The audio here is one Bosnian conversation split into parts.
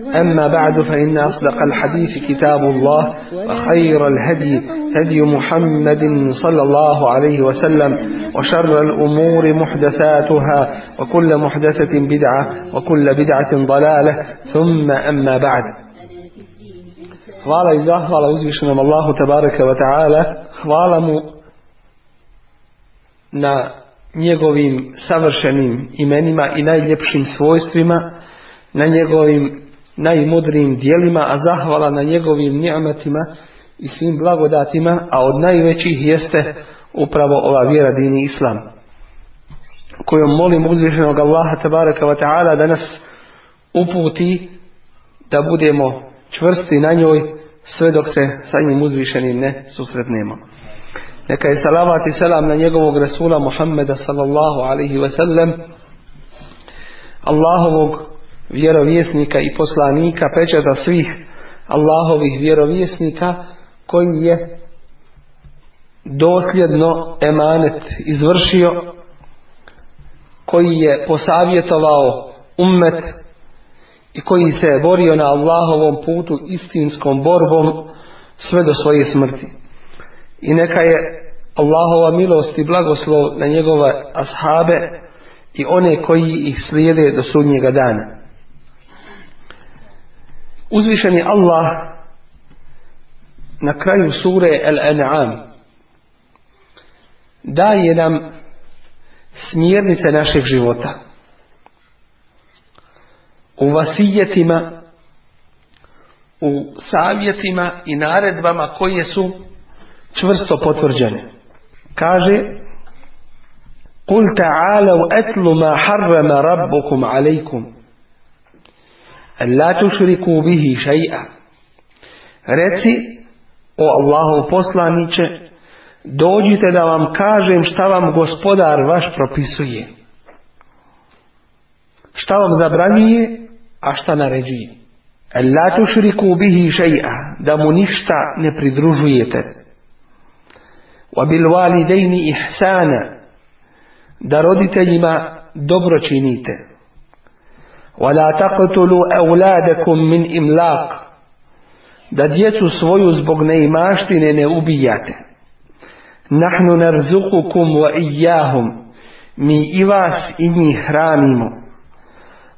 أما بعد فإن أصدق الحديث كتاب الله وخير الهدي هدي محمد صلى الله عليه وسلم وشر الأمور محدثاتها وكل محدثة بدعة وكل بدعة ضلالة ثم أما بعد Hvala i zahvala uzvišenom Allahu tabaraka wa ta'ala. Hvala mu na njegovim savršenim imenima i najljepšim svojstvima, na njegovim najmudrijim dijelima, a zahvala na njegovim njametima i svim blagodatima, a od najvećih jeste upravo ova vjera dini Islam. Kojom molim uzvišenog Allaha tabaraka wa ta'ala da nas uputi da budemo čvrsti na njoj sve dok se sa njim uzvišenim ne susretnemo. Neka je salavat i selam na njegovog Rasula Muhammeda sallallahu alaihi wa sallam, Allahovog vjerovjesnika i poslanika, pečata svih Allahovih vjerovjesnika koji je dosljedno emanet izvršio, koji je posavjetovao ummet i koji se borio na Allahovom putu istinskom borbom sve do svoje smrti. I neka je Allahova milost i blagoslov na njegove ashabe i one koji ih slijede do sudnjega dana. Uzvišeni Allah na kraju sure Al-An'am daje nam smjernice našeg života. U vasijetima, u savjetima i naredbama koje su čvrsto potvrđene. Kaže Kul ta'alau etlu ma harrama rabbukum La bihi Reci, o Allahov poslaniće, dođite da vam kažem šta vam gospodar vaš propisuje. Šta vam zabranjuje, a šta naređuje. La tušriku bihi shay'a da mu ništa ne pridružujete. Wa bil walidayni ihsana, da roditeljima dobro činite. وَلَا تَقْتُلُوا أَوْلَادَكُمْ مِنْ إِمْلَاقٍ Da djecu svoju zbog neimaštine ne ubijate. Nahnu narzukukum wa ijahum. Mi i vas i njih hranimo.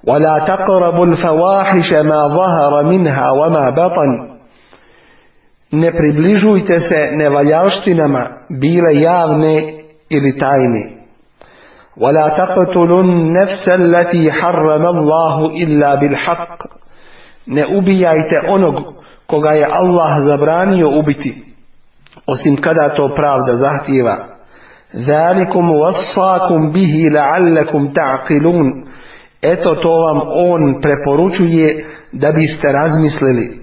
وَلَا تَقْرَبُوا الْفَوَاحِشَ مَا ظَهَرَ مِنْهَا وَمَا بَطَنِ Ne približujte se nevaljaštinama, bile javne ili tajne ولا تقتلوا النفس التي حرم الله إلا بالحق ne ubijajte onog koga je Allah zabranio ubiti osim kada to pravda zahtijeva zalikum wasakum bihi la'allakum ta'qilun eto to vam on preporučuje da biste razmislili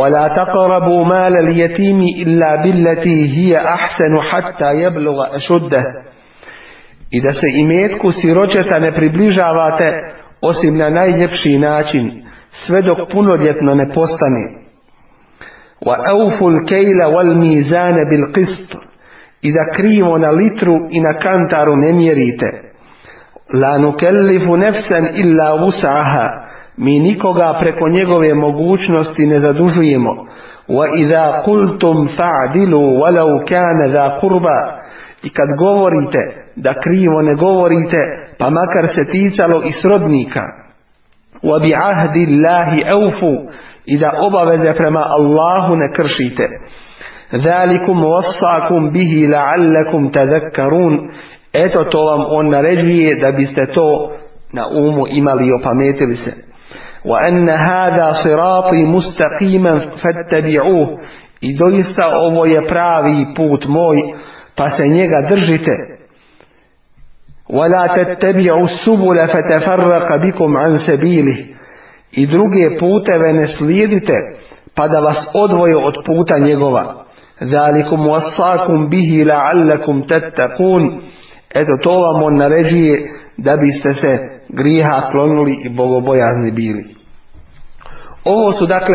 ولا تقربوا مال اليتيم إلا بالتي هي أحسن حتى يبلغ أشده i da se imetku siročeta ne približavate osim na najljepši način, sve dok punoljetno ne postane. وَأَوْفُ الْكَيْلَ bil بِالْقِسْطِ I da krivo na litru i na kantaru ne mjerite. La nukellifu nafsan illa usaha. Mi nikoga preko njegove mogućnosti ne zadužujemo. idha qultum fa'dilu walau kana za qurba i kad govorite da krivo ne govorite, pa makar se ticalo i srodnika, u abi ahdi eufu i da obaveze prema Allahu ne kršite. Zalikum wasakum bihi la'allakum tadhakkarun. Eto to vam on naređuje da biste to na umu imali i opametili se. Wa anna hada sirati mustaqiman fattabi'uh. I doista ovo je pravi put moj, pa se njega držite. وَلَا تَتَّبِعُوا السُّبُلَ فَتَفَرَّقَ بِكُمْ عَنْ bili I druge puteve ne slijedite, pa da vas odvoje od puta njegova. ذَلِكُمْ وَصَّاكُمْ بِهِ لَعَلَّكُمْ تَتَّقُونَ Eto to vam on naređuje da biste se griha klonuli i bogobojazni bili. Ovo su dakle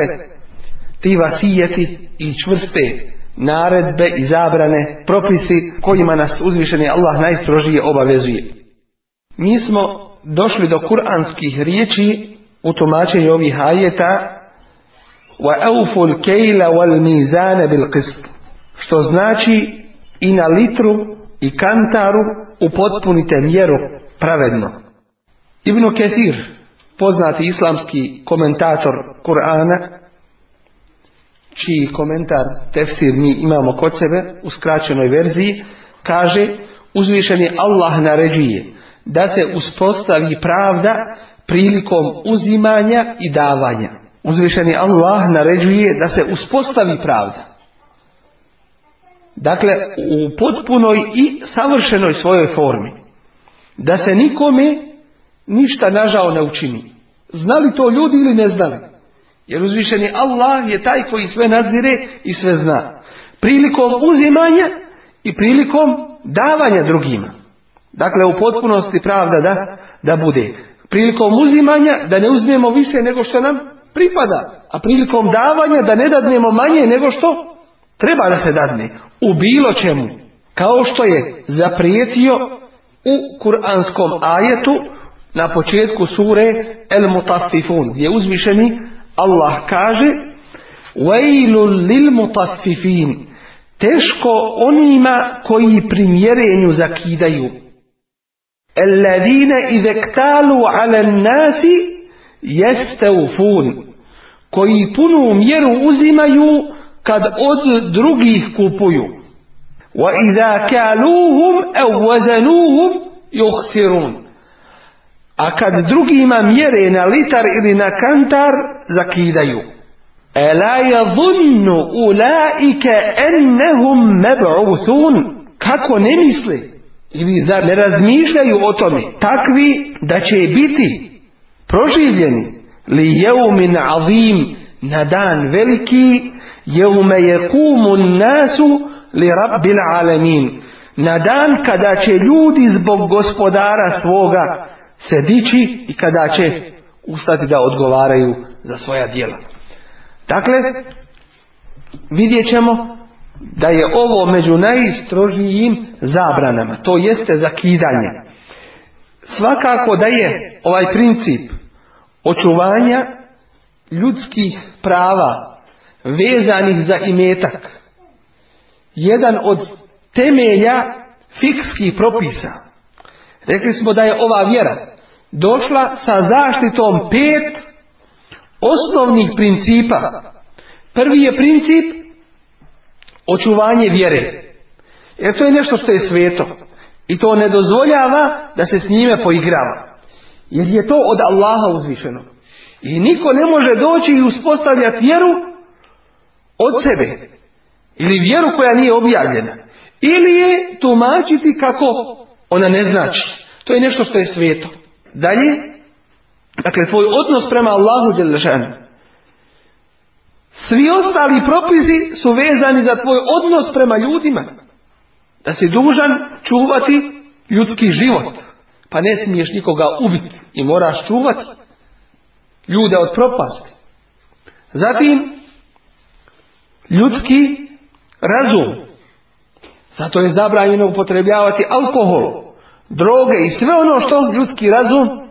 ti vasijeti i čvrste naredbe i zabrane, propisi kojima nas uzvišeni Allah najstrožije obavezuje. Mi smo došli do kuranskih riječi u tumačenju ovih hajeta وَأَوْفُ الْكَيْلَ وَالْمِيزَانَ qist što znači i na litru i kantaru upotpunite mjeru pravedno. Ibn Ketir, poznati islamski komentator Kur'ana, čiji komentar tefsir mi imamo kod sebe u skraćenoj verziji, kaže uzvišeni Allah naređuje da se uspostavi pravda prilikom uzimanja i davanja. Uzvišeni Allah naređuje da se uspostavi pravda. Dakle, u potpunoj i savršenoj svojoj formi. Da se nikome ništa nažao ne učini. Znali to ljudi ili ne znali? Jer uzvišeni Allah je taj koji sve nadzire i sve zna. Prilikom uzimanja i prilikom davanja drugima. Dakle, u potpunosti pravda da, da bude. Prilikom uzimanja da ne uzmemo više nego što nam pripada. A prilikom davanja da ne dadnemo manje nego što treba da se dadne. U bilo čemu. Kao što je zaprijetio u kuranskom ajetu na početku sure El Mutafifun. Gdje uzvišeni Allah kaže وَيْلٌ لِلْمُطَفِّفِينَ teško onima koji pri mjerenju zakidaju. Alladine izektalu ala nasi jeste ufun, koji punu mjeru uzimaju kad od drugih kupuju. Wa iza kaluhum au vazanuhum a kad drugima mjere na litar ili na kantar, zakidaju. Ela yadhunnu ulaike ennehum meb'uthun. Kako ne misli? Ili zar ne razmišljaju o tome? Takvi da će biti proživljeni. Li jeumin azim na dan veliki jeume kumun nasu li rabbil alemin. Na dan kada će ljudi zbog gospodara svoga se dići i kada će ustati da odgovaraju za svoja djela. Dakle, vidjet ćemo da je ovo među najstrožijim zabranama, to jeste zakidanje. Svakako da je ovaj princip očuvanja ljudskih prava vezanih za imetak jedan od temelja fikskih propisa Rekli smo da je ova vjera došla sa zaštitom pet osnovnih principa. Prvi je princip očuvanje vjere. Jer to je nešto što je sveto. I to ne dozvoljava da se s njime poigrava. Jer je to od Allaha uzvišeno. I niko ne može doći i uspostavljati vjeru od sebe. Ili vjeru koja nije objavljena. Ili je tumačiti kako ona ne znači. To je nešto što je svijeto. Dalje, dakle, tvoj odnos prema Allahu Đelešanu. Svi ostali propisi su vezani za tvoj odnos prema ljudima. Da si dužan čuvati ljudski život. Pa ne smiješ nikoga ubiti i moraš čuvati ljude od propasti. Zatim, ljudski razum. Zato je zabranjeno upotrebljavati alkohol, droge i sve ono što ljudski razum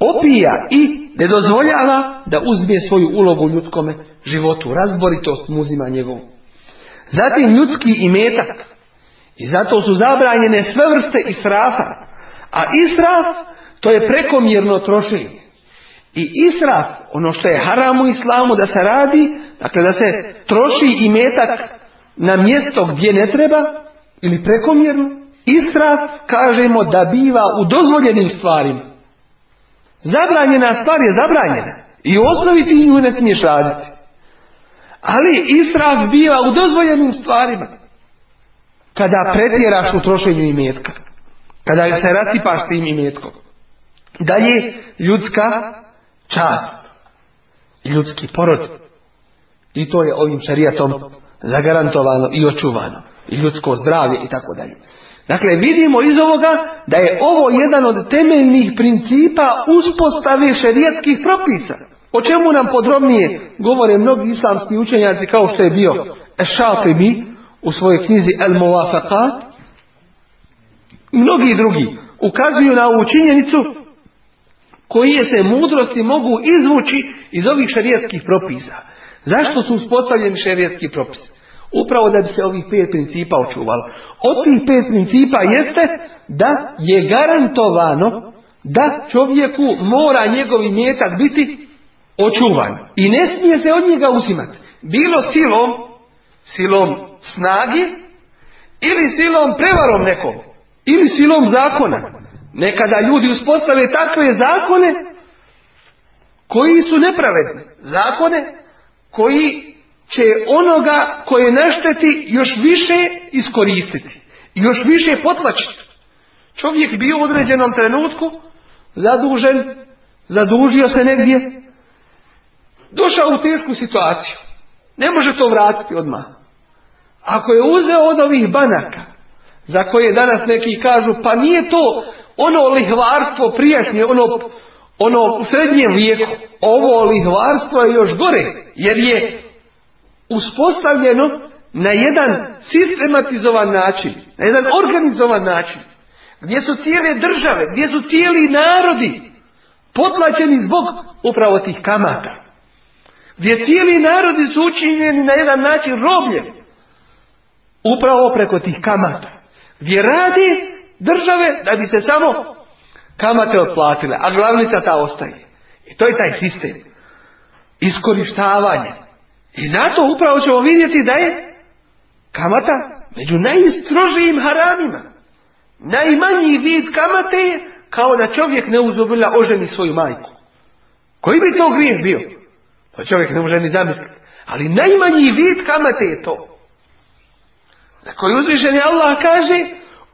opija i ne dozvoljava da uzme svoju ulogu u ljudskome životu. Razboritost muzima njegovu. Zatim ljudski imetak. I zato su zabranjene sve vrste israfa. A israf to je prekomjerno trošenje. I israf, ono što je haram u islamu da se radi, dakle da se troši imetak na mjesto gdje ne treba, ili prekomjerno. israf kažemo da biva u dozvoljenim stvarima. Zabranjena stvar je zabranjena i u osnovi ti nju ne smiješ raditi. Ali israf biva u dozvoljenim stvarima. Kada pretjeraš u trošenju imetka. Kada se rasipaš tim imetkom. je ljudska čast. Ljudski porod. I to je ovim šarijatom zagarantovano i očuvano i ljudsko zdravlje i tako dalje. Dakle, vidimo iz ovoga da je ovo jedan od temeljnih principa uspostave šerijetskih propisa. O čemu nam podrobnije govore mnogi islamski učenjaci kao što je bio Šafibi u svojoj knjizi El Muwafakat. Mnogi drugi ukazuju na ovu činjenicu koje se mudrosti mogu izvući iz ovih šerijetskih propisa. Zašto su uspostavljeni šerijetski propisi? Upravo da bi se ovih pet principa očuvalo. Od tih pet principa jeste da je garantovano da čovjeku mora njegovi mjetak biti očuvan. I ne smije se od njega uzimati. Bilo silom, silom snagi, ili silom prevarom nekom, ili silom zakona. Nekada ljudi uspostave takve zakone koji su nepravedni. Zakone koji će onoga koje ne šteti još više iskoristiti. Još više potlačiti. Čovjek bio u određenom trenutku zadužen, zadužio se negdje, došao u tešku situaciju. Ne može to vratiti odmah. Ako je uzeo od ovih banaka, za koje danas neki kažu, pa nije to ono lihvarstvo prijašnje, ono, ono u srednjem vijeku, ovo lihvarstvo je još gore, jer je uspostavljeno na jedan sistematizovan način, na jedan organizovan način, gdje su cijele države, gdje su cijeli narodi potlačeni zbog upravo tih kamata. Gdje cijeli narodi su učinjeni na jedan način robljeni upravo preko tih kamata. Gdje radi države da bi se samo kamate otplatile, a glavnica ta ostaje. I to je taj sistem. Iskorištavanje. I zato upravo ćemo vidjeti da je kamata među najstrožijim haramima. Najmanji vid kamate je kao da čovjek ne uzobila oženi svoju majku. Koji bi to grijeh bio? To čovjek ne može ni zamisliti. Ali najmanji vid kamate je to. Za koji je Allah kaže,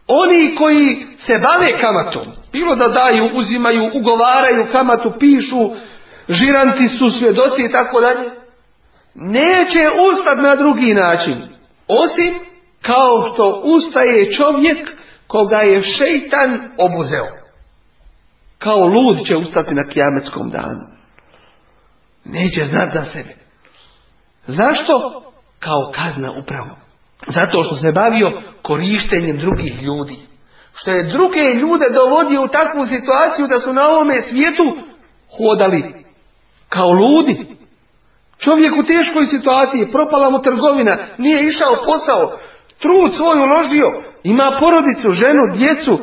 oni koji se bave kamatom, bilo da daju, uzimaju, ugovaraju kamatu, pišu, žiranti su svjedoci i tako dalje, neće ustati na drugi način, osim kao što ustaje čovjek koga je šeitan obuzeo. Kao lud će ustati na kijametskom danu. Neće znat za sebe. Zašto? Kao kazna upravo. Zato što se bavio korištenjem drugih ljudi. Što je druge ljude dovodio u takvu situaciju da su na ovome svijetu hodali kao ludi. Čovjek u teškoj situaciji, propala mu trgovina, nije išao posao, trud svoj uložio, ima porodicu, ženu, djecu,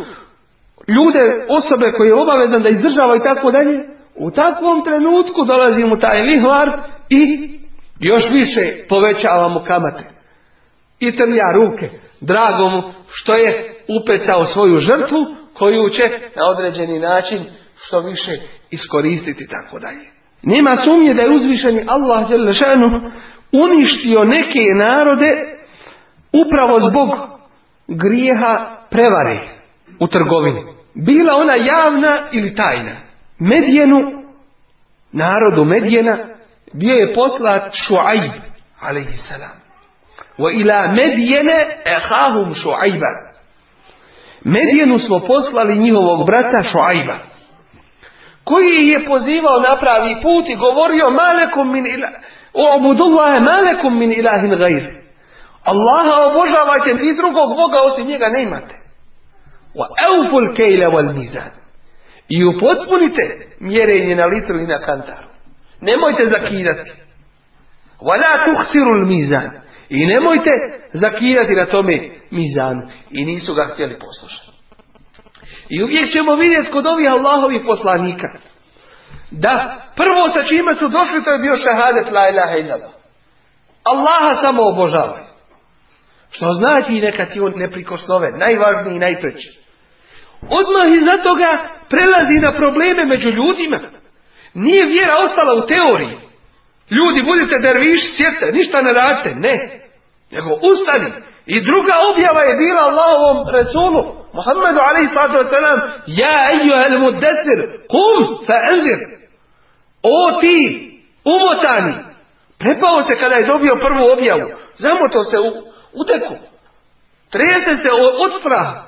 ljude, osobe koje je obavezan da izdržava i tako dalje. U takvom trenutku dolazi mu taj lihvar i još više povećava mu kamate. I trlja ruke, drago mu što je upecao svoju žrtvu koju će na određeni način što više iskoristiti tako dalje. Nema sumnje da je uzvišeni Allah Đelešanu uništio neke narode upravo zbog grijeha prevare u trgovini. Bila ona javna ili tajna. Medijenu, narodu Medijena, bio je poslat Šuajb, salam. Wa ila Medijene ehahum Šuajba. Medijenu smo poslali njihovog brata Šuajba koji je pozivao na pravi put i govorio malekum min ila, o mudullahe malekum min ilahin gajr. Allaha obožavajte i drugog Boga osim njega ne imate. Wa euful kejle wal mizan. I upotpunite mjerenje na litru i na kantaru. Nemojte zakidati. Wa la sirul mizan. I nemojte zakidati na tome mizanu. I nisu ga htjeli poslušati. I uvijek ćemo vidjeti kod ovih Allahovih poslanika. Da prvo sa čime su došli to je bio šahadet la ilaha illallah. Allaha samo obožavaju. Što znači neka ti on prikosnove, najvažniji i najpreći. Odmah iza toga prelazi na probleme među ljudima. Nije vjera ostala u teoriji. Ljudi, budite derviš, sjete, ništa ne radite. Ne. Nego ustani. I druga objava je bila Allahovom Resulu. محمد عليه Ja والسلام يا أيها المدثر قم فأنذر O ti umotani prepao se kada je dobio prvu objavu Zamoto se u, u se od, od straha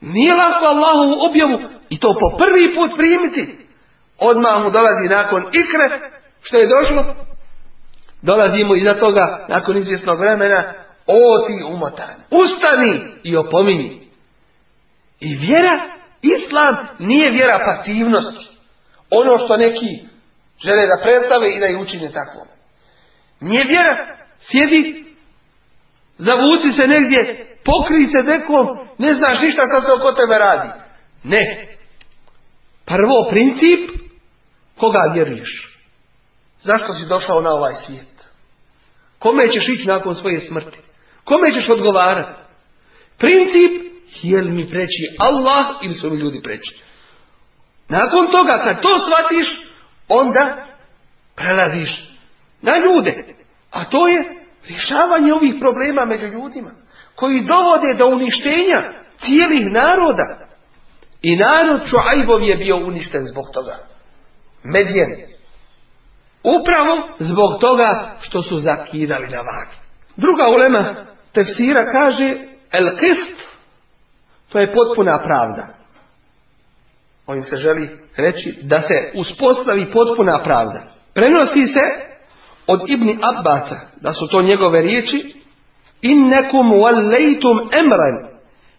nije lako Allahovu objavu i to po prvi put primiti odmah mu dolazi nakon ikre što je došlo dolazi mu iza toga nakon izvjesnog vremena o ti umotani. ustani i opomini. I vjera, islam nije vjera pasivnosti. Ono što neki žele da predstave i da ih učine takvom. Nije vjera, sjedi, zavuci se negdje, pokri se nekom, ne znaš ništa što se oko tebe radi. Ne. Prvo princip, koga vjeruješ? Zašto si došao na ovaj svijet? Kome ćeš ići nakon svoje smrti? Kome ćeš odgovarati? Princip je mi preći Allah ili su mi ljudi preći. Nakon toga kad to shvatiš, onda prelaziš na ljude. A to je rješavanje ovih problema među ljudima koji dovode do uništenja cijelih naroda. I narod Čuajbov je bio uništen zbog toga. Medjen. Upravo zbog toga što su zakidali na vagi. Druga ulema tefsira kaže El to je potpuna pravda. Ovim se želi reći da se uspostavi potpuna pravda. Prenosi se od Ibni Abbasa, da su to njegove riječi, innekum emran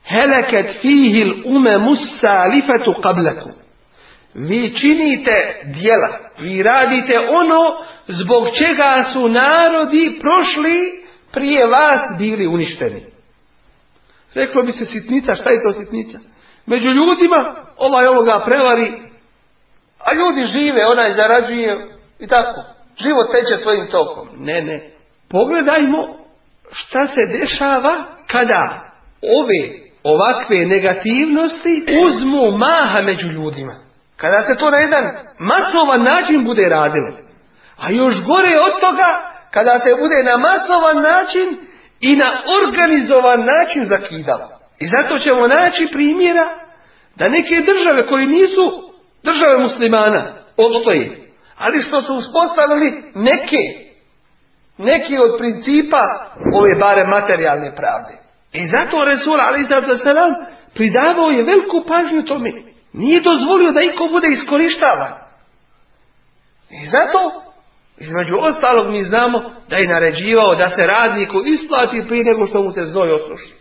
heleket fihil Musa lifetu qablakum. Vi činite djela, vi radite ono zbog čega su narodi prošli prije vas bili uništeni. Reklo bi se sitnica, šta je to sitnica? Među ljudima ovaj ovoga prevari, a ljudi žive, onaj zarađuje i tako. Život teče svojim tokom. Ne, ne. Pogledajmo šta se dešava kada ove ovakve negativnosti uzmu maha među ljudima. Kada se to na jedan masovan način bude radilo. A još gore od toga, kada se bude na masovan način i na organizovan način zakidala. I zato ćemo naći primjera da neke države koje nisu države muslimana obstoje, ali što su uspostavili neke, neki od principa ove bare materijalne pravde. I zato Resul Ali pridavao je veliku pažnju tome. Nije dozvolio da iko bude iskorištavan. I zato između ostalog mi znamo da je naređivao da se radniku isplati prije nego što mu se znoj osuši.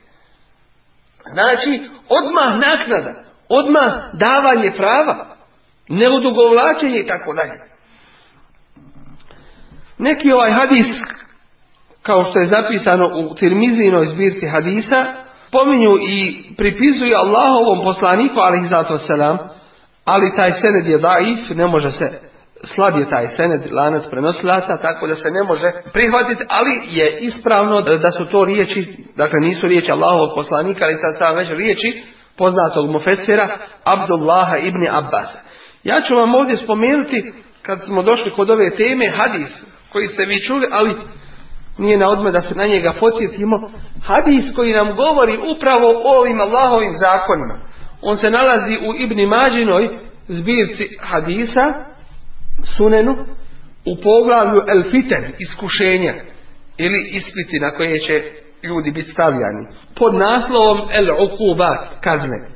Znači, odmah naknada, odmah davanje prava, neudugovlačenje i tako dalje. Neki ovaj hadis, kao što je zapisano u Tirmizinoj zbirci hadisa, pominju i pripisuju Allahovom poslaniku, ali ali taj sened je daif, ne može se slab je taj sened, lanac prenosilaca, tako da se ne može prihvatiti, ali je ispravno da su to riječi, dakle nisu riječi Allahovog poslanika, ali sad sam već riječi poznatog mufesira Abdullaha ibn Abbas. Ja ću vam ovdje spomenuti, kad smo došli kod ove teme, hadis koji ste vi čuli, ali nije na odme da se na njega podsjetimo, hadis koji nam govori upravo o ovim Allahovim zakonima. On se nalazi u Ibni Mađinoj zbirci hadisa, sunenu u poglavlju El Fiten, iskušenja ili ispiti na koje će ljudi biti stavljani. Pod naslovom El Ukuba, kazne.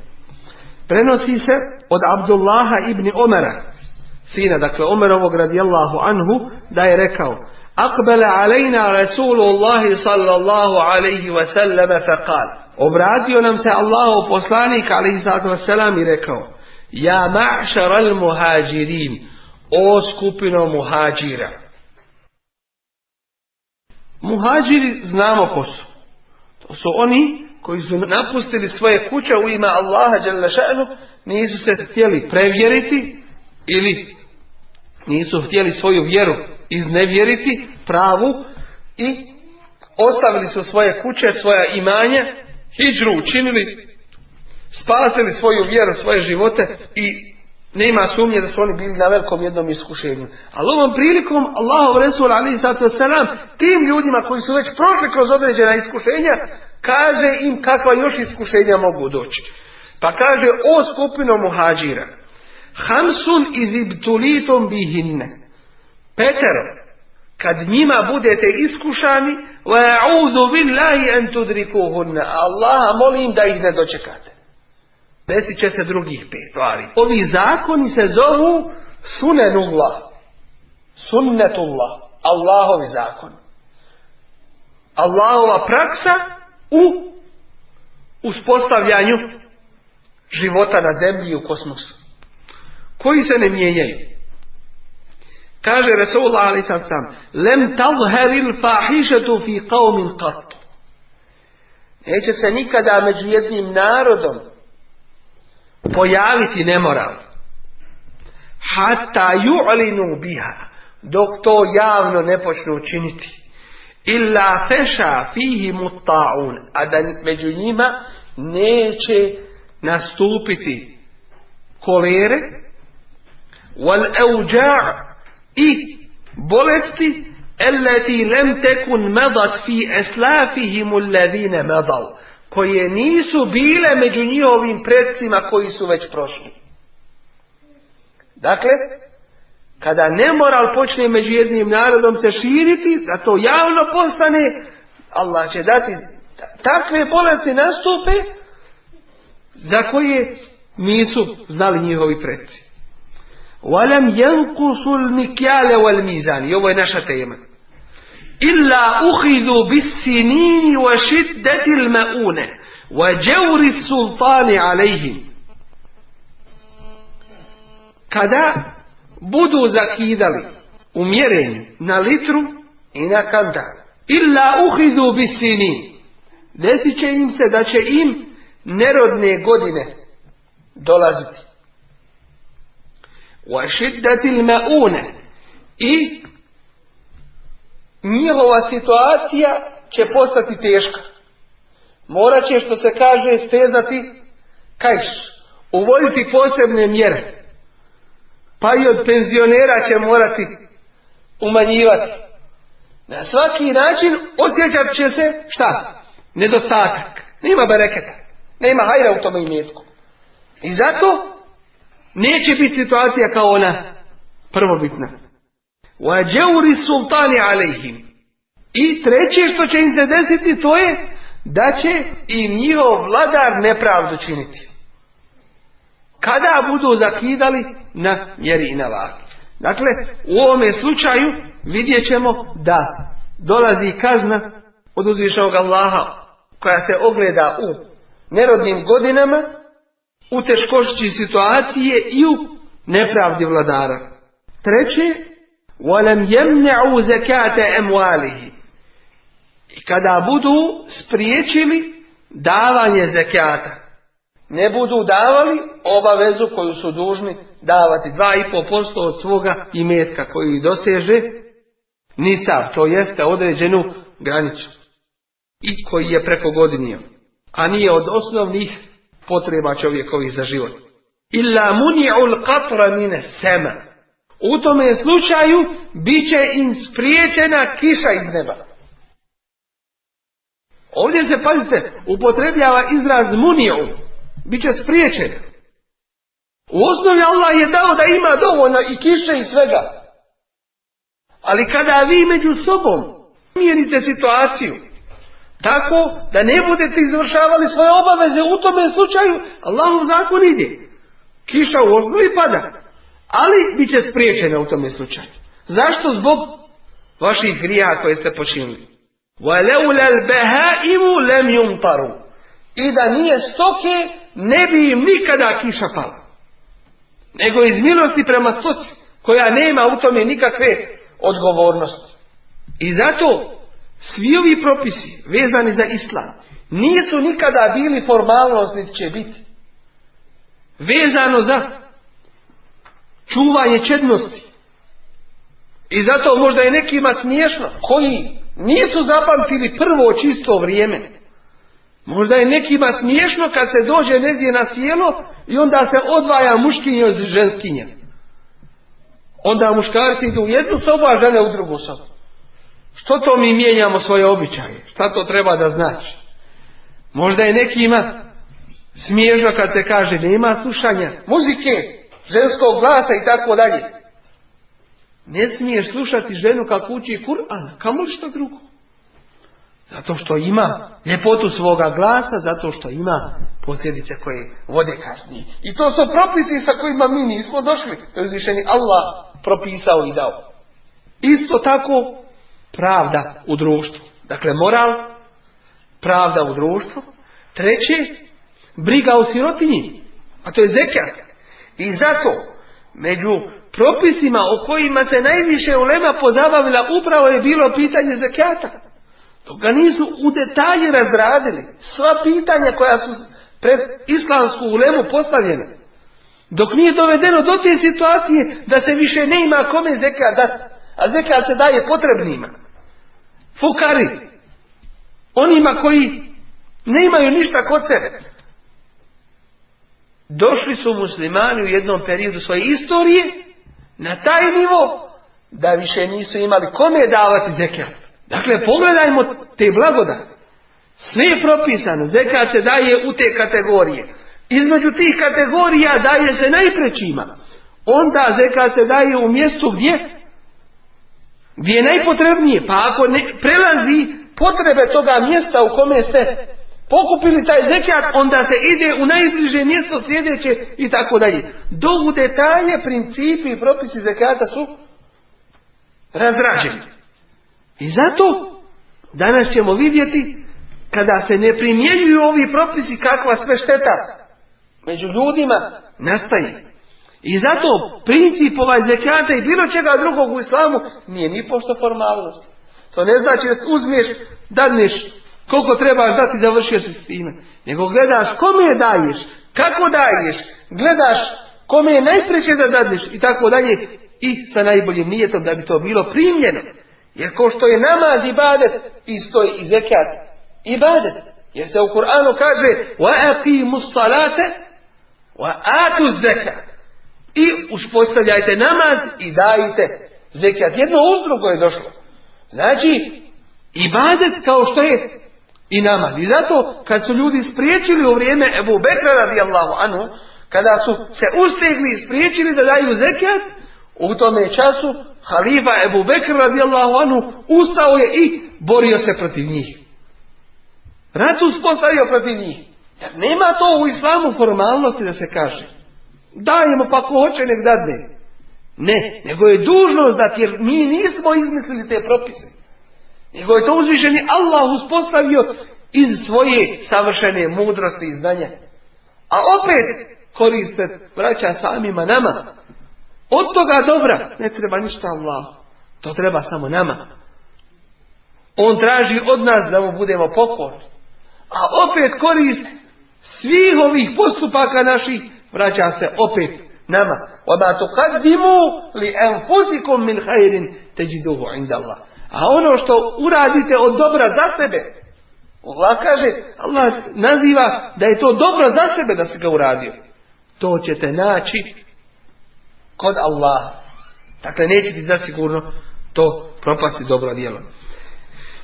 Prenosi se od Abdullaha ibn omera, sina, dakle Omerovog radijallahu anhu, da je rekao Akbele alejna Rasulullahi sallallahu alaihi wasallame fekal. Obratio nam se Allahu poslanik alaihi sallatu i rekao Ja ma'šar al muhađirin, o skupino muhađira. Muhađiri znamo ko su. To su oni koji su napustili svoje kuće u ime Allaha Đalešanu, nisu se htjeli prevjeriti ili nisu htjeli svoju vjeru iznevjeriti pravu i ostavili su svoje kuće, svoja imanja, hijđru učinili, spasili svoju vjeru, svoje živote i nema sumnje da su oni bili na velikom jednom iskušenju. Ali ovom prilikom Allahov Resul Ali salam, tim ljudima koji su već prošli kroz određena iskušenja kaže im kakva još iskušenja mogu doći. Pa kaže o skupino muhađira Hamsun iz ibtulitom bihinne Petero kad njima budete iskušani wa billahi an tudrikuhunna Allah molim da ih ne dočekate. Desit će se drugih pet stvari. Ovi zakoni se zovu sunenullah. Sunnetullah. Allahovi zakon. Allahova praksa u uspostavljanju života na zemlji i u kosmosu. Koji se ne mijenjaju. Kaže Resulullah ali sam sam. Lem tazheril fahišetu fi qavmin qat. Neće se nikada među jednim narodom pojaviti nemoral. Hatta ju'linu biha, dok to javno ne počnu učiniti Illa feša fihi mutta'un, a da među neće nastupiti kolere, wal euđa' i bolesti, elleti lem tekun madat fi eslafihim levine medal koje nisu bile među njihovim predcima koji su već prošli. Dakle, kada nemoral počne među jednim narodom se širiti, da to javno postane, Allah će dati takve bolesti nastupe za koje nisu znali njihovi predci. wal I ovo je naša tema illa uhidu bisinini wa šiddetil meune wa dževri sultani alejhim. Kada budu zakidali u mjerenju na litru i na kantar. Illa uhidu bisini. Desit će im se da će im nerodne godine dolaziti. Wa šiddetil meune. I njihova situacija će postati teška. Morat će, što se kaže, stezati kajš, uvoditi posebne mjere. Pa i od penzionera će morati umanjivati. Na svaki način osjećat će se, šta? Nedostatak. Nema bereketa. Nema hajra u tome imetku. I zato neće biti situacija kao ona prvobitna. وَجَوْرِ sultani عَلَيْهِمْ I treće što će im se desiti to je da će i njihov vladar nepravdu činiti. Kada budu zakidali na mjeri i na vagi. Dakle, u ovome slučaju vidjet ćemo da dolazi kazna od uzvišnog Allaha koja se ogleda u nerodnim godinama, u teškošći situacije i u nepravdi vladara. Treće, وَلَمْ زَكَاتَ أَمْوَالِهِ I kada budu spriječili davanje zekata, ne budu davali obavezu koju su dužni davati, 2,5% od svoga imetka koji doseže nisav, to jeste određenu granicu i koji je preko godinio, a nije od osnovnih potreba čovjekovih za život. Illa muni'u l'qatra mine sema. U tome slučaju bit će im spriječena kiša iz neba. Ovdje se, pazite, upotrebljava izraz munijom. Biće spriječen. U osnovi Allah je dao da ima dovoljno i kiše i svega. Ali kada vi među sobom mijenite situaciju tako da ne budete izvršavali svoje obaveze u tome slučaju, Allahov zakon ide. Kiša u osnovi pada. Ali bit će spriječene u tome slučaju. Zašto? Zbog vaših grija koje ste počinili. I da nije stoke, ne bi im nikada kiša pala. Nego iz milosti prema stoci, koja nema u tome nikakve odgovornosti. I zato svi ovi propisi vezani za islam nisu nikada bili formalnost niti će biti. Vezano za čuvanje čednosti. I zato možda je nekima smiješno, koji nisu zapamtili prvo čisto vrijeme. Možda je nekima smiješno kad se dođe negdje na cijelo i onda se odvaja muškinje od ženskinje. Onda muškarci idu u jednu sobu, a žene u drugu sobu. Što to mi mijenjamo svoje običaje? Šta to treba da znači? Možda je nekima smiješno kad se kaže nema slušanja muzike, ženskog glasa i tako dalje. Ne smiješ slušati ženu kako uči Kur'an, kamo li što drugo? Zato što ima ljepotu svoga glasa, zato što ima posljedice koje vode kasnije. I to su propisi sa kojima mi nismo došli. To je Allah propisao i dao. Isto tako pravda u društvu. Dakle, moral, pravda u društvu. Treće, briga o sirotinji. A to je zekar. I zato, među propisima o kojima se najviše ulema pozabavila upravo je bilo pitanje zekijata. Dok ga nisu u detalji razradili. Sva pitanja koja su pred islamsku ulemu postavljena. Dok nije dovedeno do te situacije da se više ne ima kome zekat dati. A zekat se daje potrebnima. Fukari. Onima koji ne imaju ništa kod sebe došli su muslimani u jednom periodu svoje istorije na taj nivo da više nisu imali kome davati zekat. Dakle, pogledajmo te blagodati. Sve je propisano, zekat se daje u te kategorije. Između tih kategorija daje se najprećima. Onda zekat se daje u mjestu gdje gdje je najpotrebnije, pa ako ne prelazi potrebe toga mjesta u kome ste pokupili taj zekat, onda se ide u najbliže mjesto sljedeće i tako dalje. Do u detalje principi i propisi zekata su razrađeni. I zato danas ćemo vidjeti kada se ne primjenjuju ovi propisi kakva sve šteta među ljudima nastaje. I zato princip ovaj zekata i bilo čega drugog u islamu nije ni pošto formalnost. To ne znači da uzmiješ, dadneš koliko trebaš dati završio si s time. Nego gledaš kome daješ, kako daješ, gledaš kome je najpreće da daješ i tako dalje i sa najboljim nijetom da bi to bilo primljeno. Jer ko što je namaz i badet, isto je i zekat i badet. Jer se u Kur'anu kaže وَأَقِيمُ Wa zekat. I uspostavljajte namaz i dajte zekat. Jedno uz drugo je došlo. Znači, ibadet kao što je i nama. I zato kad su ljudi spriječili u vrijeme Ebu Bekra radijallahu anhu, kada su se ustegli i spriječili da daju zekijat, u tome času halifa Ebu Bekra radijallahu anhu ustao je i borio se protiv njih. Rat uspostavio protiv njih. Jer nema to u islamu formalnosti da se kaže. Dajemo pa ko hoće nek dadne. Ne, nego je dužnost da jer mi nismo izmislili te propise. Nego je to uzvišeni Allah uspostavio iz svoje savršene mudrosti i znanja. A opet se vraća samima nama. Od toga dobra ne treba ništa Allah. To treba samo nama. On traži od nas da mu budemo pokorni. A opet korist svih ovih postupaka naših vraća se opet nama. li enfusikum min hajrin teđi duhu inda Allah a ono što uradite od dobra za sebe, Allah kaže, Allah naziva da je to dobro za sebe da se ga uradio. To ćete naći kod Allah Dakle, neće ti zasigurno to propasti dobro djelo.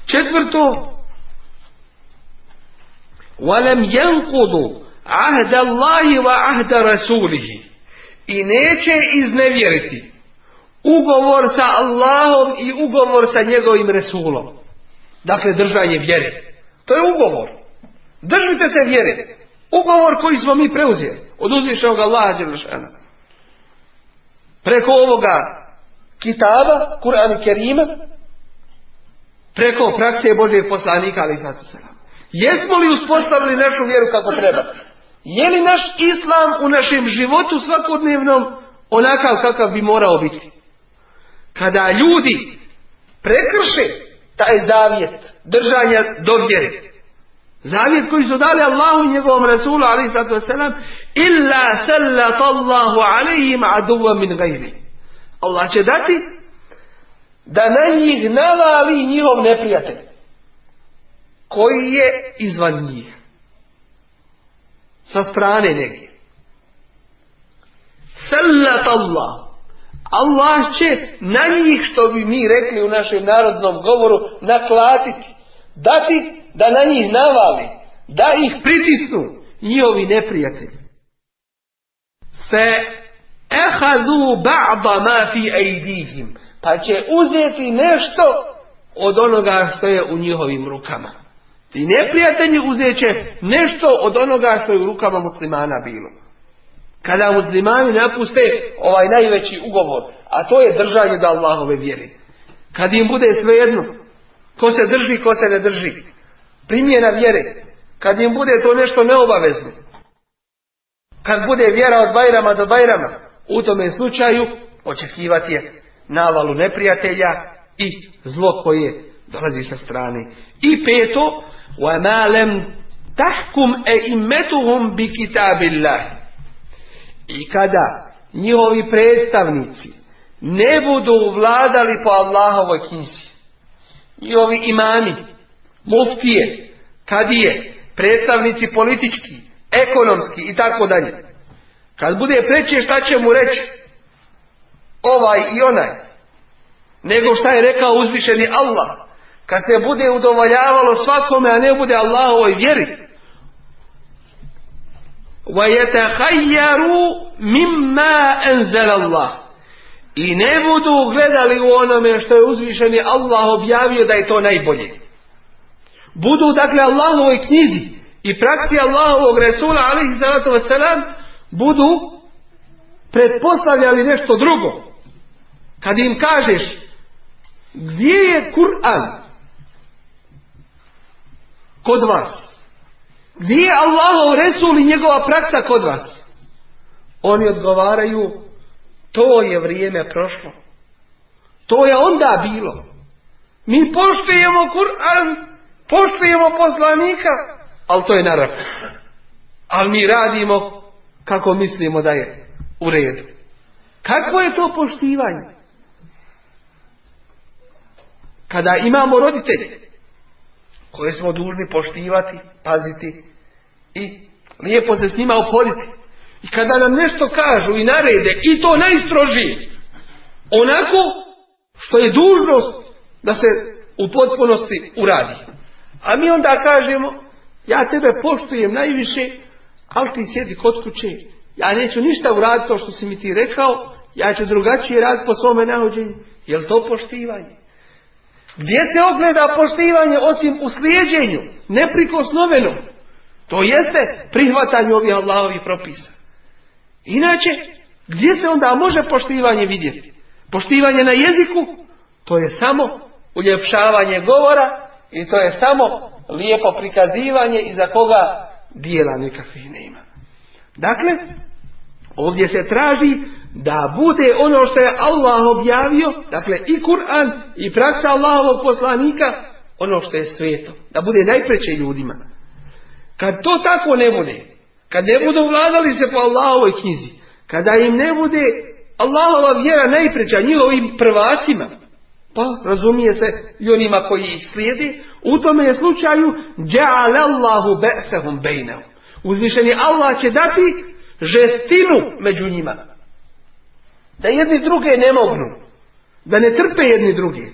Četvrto, وَلَمْ يَنْقُدُ عَهْدَ اللَّهِ وَعَهْدَ رَسُولِهِ I neće iznevjeriti ugovor sa Allahom i ugovor sa njegovim Resulom. Dakle, držanje vjere. To je ugovor. Držite se vjere. Ugovor koji smo mi preuzeli. Od uzvišnjog Allaha Đelšana. Preko ovoga kitaba, i Kerima, preko prakse Božeg poslanika, ali sada se Jesmo li uspostavili našu vjeru kako treba? Je li naš islam u našem životu svakodnevnom onakav kakav bi morao biti? kada ljudi prekrše taj zavjet držanja do vjere. Zavjet koji su dali Allahu i njegovom Rasulu alaih sallatu wasalam illa sallat Allahu alaihim aduva min gajri. Allah će dati da na njih navali njihov neprijatelj koji je izvan njih. Sa strane negdje. Sallat Allahu Allah će na njih, što bi mi rekli u našem narodnom govoru, naklatiti. Dati da na njih navali, da ih pritisnu njihovi neprijatelji. Fe ehadu ba'da ma fi ejdihim. Pa će uzeti nešto od onoga što je u njihovim rukama. Ti neprijatelji uzet će nešto od onoga što je u rukama muslimana bilo. Kada muslimani napuste ovaj najveći ugovor, a to je držanje da Allahove vjere. Kad im bude svejedno, ko se drži, ko se ne drži. Primjena vjere, kad im bude to nešto neobavezno. Kad bude vjera od Bajrama do Bajrama, u tome slučaju očekivati je navalu neprijatelja i zlo koje dolazi sa strane. I peto, وَمَا لَمْ تَحْكُمْ أَئِمَّتُهُمْ بِكِتَابِ اللَّهِ i kada njihovi predstavnici ne budu vladali po Allahovoj knjizi, njihovi imami, muftije, kadije, predstavnici politički, ekonomski i tako dalje. Kad bude preći šta će mu reći ovaj i onaj, nego šta je rekao uzvišeni Allah, kad se bude udovoljavalo svakome, a ne bude Allahovoj vjeri, وَيَتَخَيَّرُوا مِمَّا أَنْزَلَ اللَّهِ I ne budu gledali u onome što je uzvišeni Allah objavio da je to najbolje. Budu dakle Allahovoj knjizi i praksi Allahovog Resula alaihi salatu budu pretpostavljali nešto drugo. Kad im kažeš gdje je Kur'an kod vas? Gdje je Allahov Resul i njegova praksa kod vas? Oni odgovaraju, to je vrijeme prošlo. To je onda bilo. Mi poštujemo Kur'an, poštujemo poslanika, ali to je naravno. Ali mi radimo kako mislimo da je u redu. Kako je to poštivanje? Kada imamo roditelje koje smo dužni poštivati, paziti i lijepo se s njima I kada nam nešto kažu i narede, i to najstrožije, onako što je dužnost da se u potpunosti uradi. A mi onda kažemo, ja tebe poštujem najviše, ali ti sjedi kod kuće, ja neću ništa uraditi to što si mi ti rekao, ja ću drugačije raditi po svome nahođenju. Jel to poštivanje? Gdje se ogleda poštivanje osim u slijedjenju, neprikosnovenom? To jeste prihvatanje ovih Allahovih propisa. Inače, gdje se onda može poštivanje vidjeti? Poštivanje na jeziku, to je samo uljepšavanje govora i to je samo lijepo prikazivanje i za koga dijela nekakvih nema. Dakle, Ovdje se traži da bude ono što je Allah objavio, dakle i Kur'an i praksa Allahovog poslanika, ono što je sveto. Da bude najpreće ljudima. Kad to tako ne bude, kad ne budu vladali se po Allahovoj knjizi, kada im ne bude Allahova vjera najpreća njihovim prvacima, pa razumije se i onima koji ih slijede, u tome je slučaju Allahu Uzvišeni Allah će dati žestinu među njima. Da jedni druge ne mognu. Da ne trpe jedni drugi.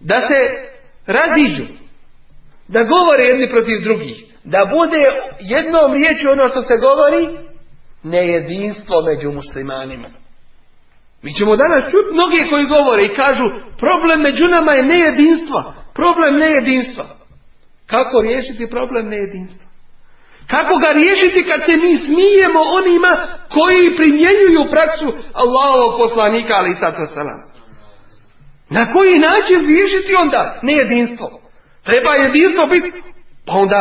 Da se raziđu. Da govore jedni protiv drugih. Da bude jednom riječu ono što se govori nejedinstvo među muslimanima. Mi ćemo danas čuti mnogi koji govore i kažu problem među nama je nejedinstvo. Problem nejedinstva. Kako riješiti problem nejedinstva? Kako ga riješiti kad se mi smijemo onima koji primjenjuju praksu Allahovog poslanika ali sato Salam? Na koji način riješiti onda nejedinstvo? Treba jedinstvo biti, pa onda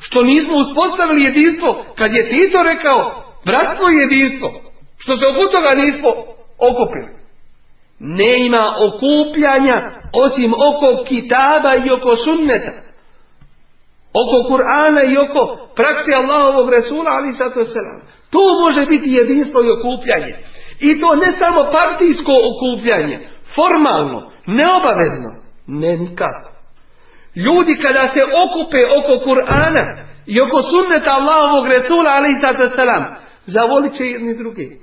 što nismo uspostavili jedinstvo, kad je Tito rekao bratstvo jedinstvo, što se oko nismo okupili. Ne ima okupljanja osim oko kitaba i oko sunneta oko Kur'ana i oko praksi Allahovog Resula, ali sad To može biti jedinstvo i okupljanje. I to ne samo partijsko okupljanje, formalno, neobavezno, ne nikako. Ljudi kada se okupe oko Kur'ana i oko sunneta Allahovog Resula, ali i selam, zavolit će jedni drugi.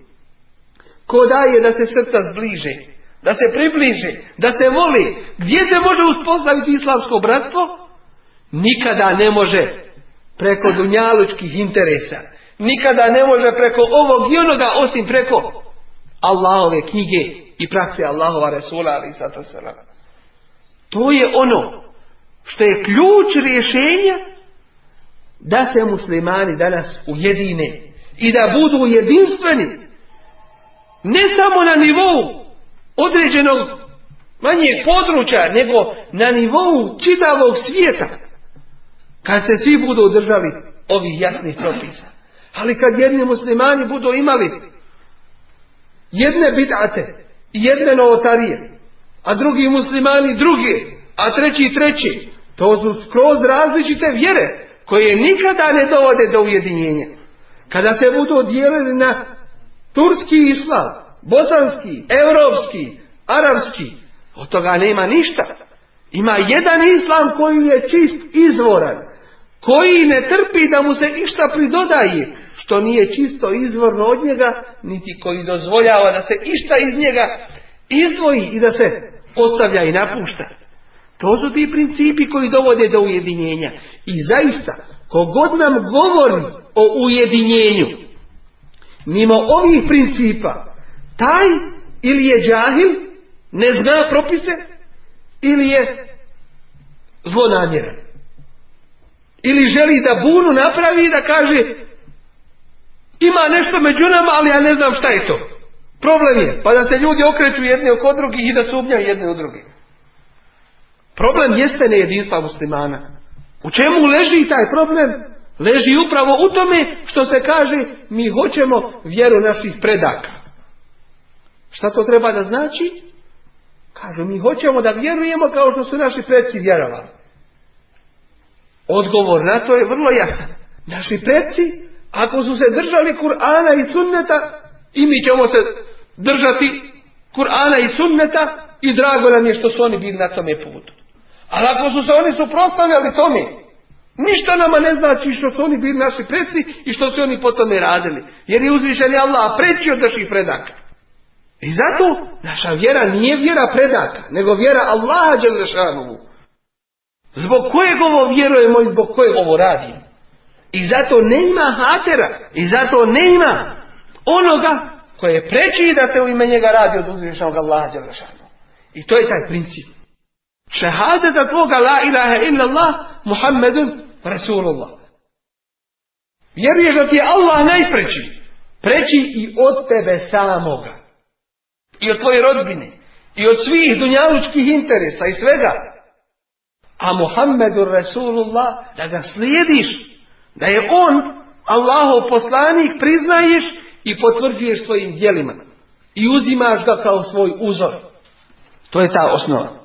Ko daje da se srca zbliže, da se približe, da se voli, gdje se može uspostaviti islamsko bratstvo? nikada ne može preko dunjalučkih interesa, nikada ne može preko ovog i onoga osim preko Allahove knjige i prakse Allahova Resula ali To je ono što je ključ rješenja da se muslimani danas ujedine i da budu jedinstveni ne samo na nivou određenog manjeg područja nego na nivou čitavog svijeta kad se svi budu održali ovih jasnih propisa. Ali kad jedni muslimani budu imali jedne i jedne novotarije, a drugi muslimani druge, a treći treći, to su skroz različite vjere koje nikada ne dovode do ujedinjenja. Kada se budu dijelili na turski islam, bosanski, europski, arapski, od toga nema ništa. Ima jedan islam koji je čist izvoran, koji ne trpi da mu se išta pridodaje, što nije čisto izvorno od njega, niti koji dozvoljava da se išta iz njega izdvoji i da se ostavlja i napušta. To su ti principi koji dovode do ujedinjenja. I zaista, kogod nam govori o ujedinjenju, mimo ovih principa, taj ili je džahil, ne zna propise, ili je zlonamjeran. Ili želi da bunu napravi i da kaže ima nešto među nama, ali ja ne znam šta je to. Problem je, pa da se ljudi okreću jedne oko drugih i da sumnjaju jedne od drugih. Problem jeste nejedinstva muslimana. U čemu leži taj problem? Leži upravo u tome što se kaže mi hoćemo vjeru naših predaka. Šta to treba da znači? Kažu, mi hoćemo da vjerujemo kao što su naši preci vjerovali. Odgovor na to je vrlo jasan. Naši preci, ako su se držali Kur'ana i sunneta, i mi ćemo se držati Kur'ana i sunneta i drago nam je što su oni bili na tome putu. Ali ako su se oni suprostavljali tome, ništa nama ne znači što su oni bili naši preci i što su oni po tome radili. Jer je uzvišen je Allah preći od naših predaka. I zato naša vjera nije vjera predaka, nego vjera Allaha Đelešanovu. Zbog kojeg ovo vjerujemo i zbog kojeg ovo radimo. I zato nema hatera, i zato nema onoga koje preći da se u ime njega radi od uzvišnog Allaha Đelešanovu. I to je taj princip. da tvoga la ilaha Allah Muhammedun Rasulullah. Vjeruješ da ti je Allah najpreći. Preći i od tebe samoga i od tvoje rodbine i od svih dunjalučkih interesa i svega. A Muhammedu Rasulullah da ga slijediš, da je on Allahov poslanik priznaješ i potvrđuješ svojim djelima i uzimaš ga kao svoj uzor. To je ta osnova.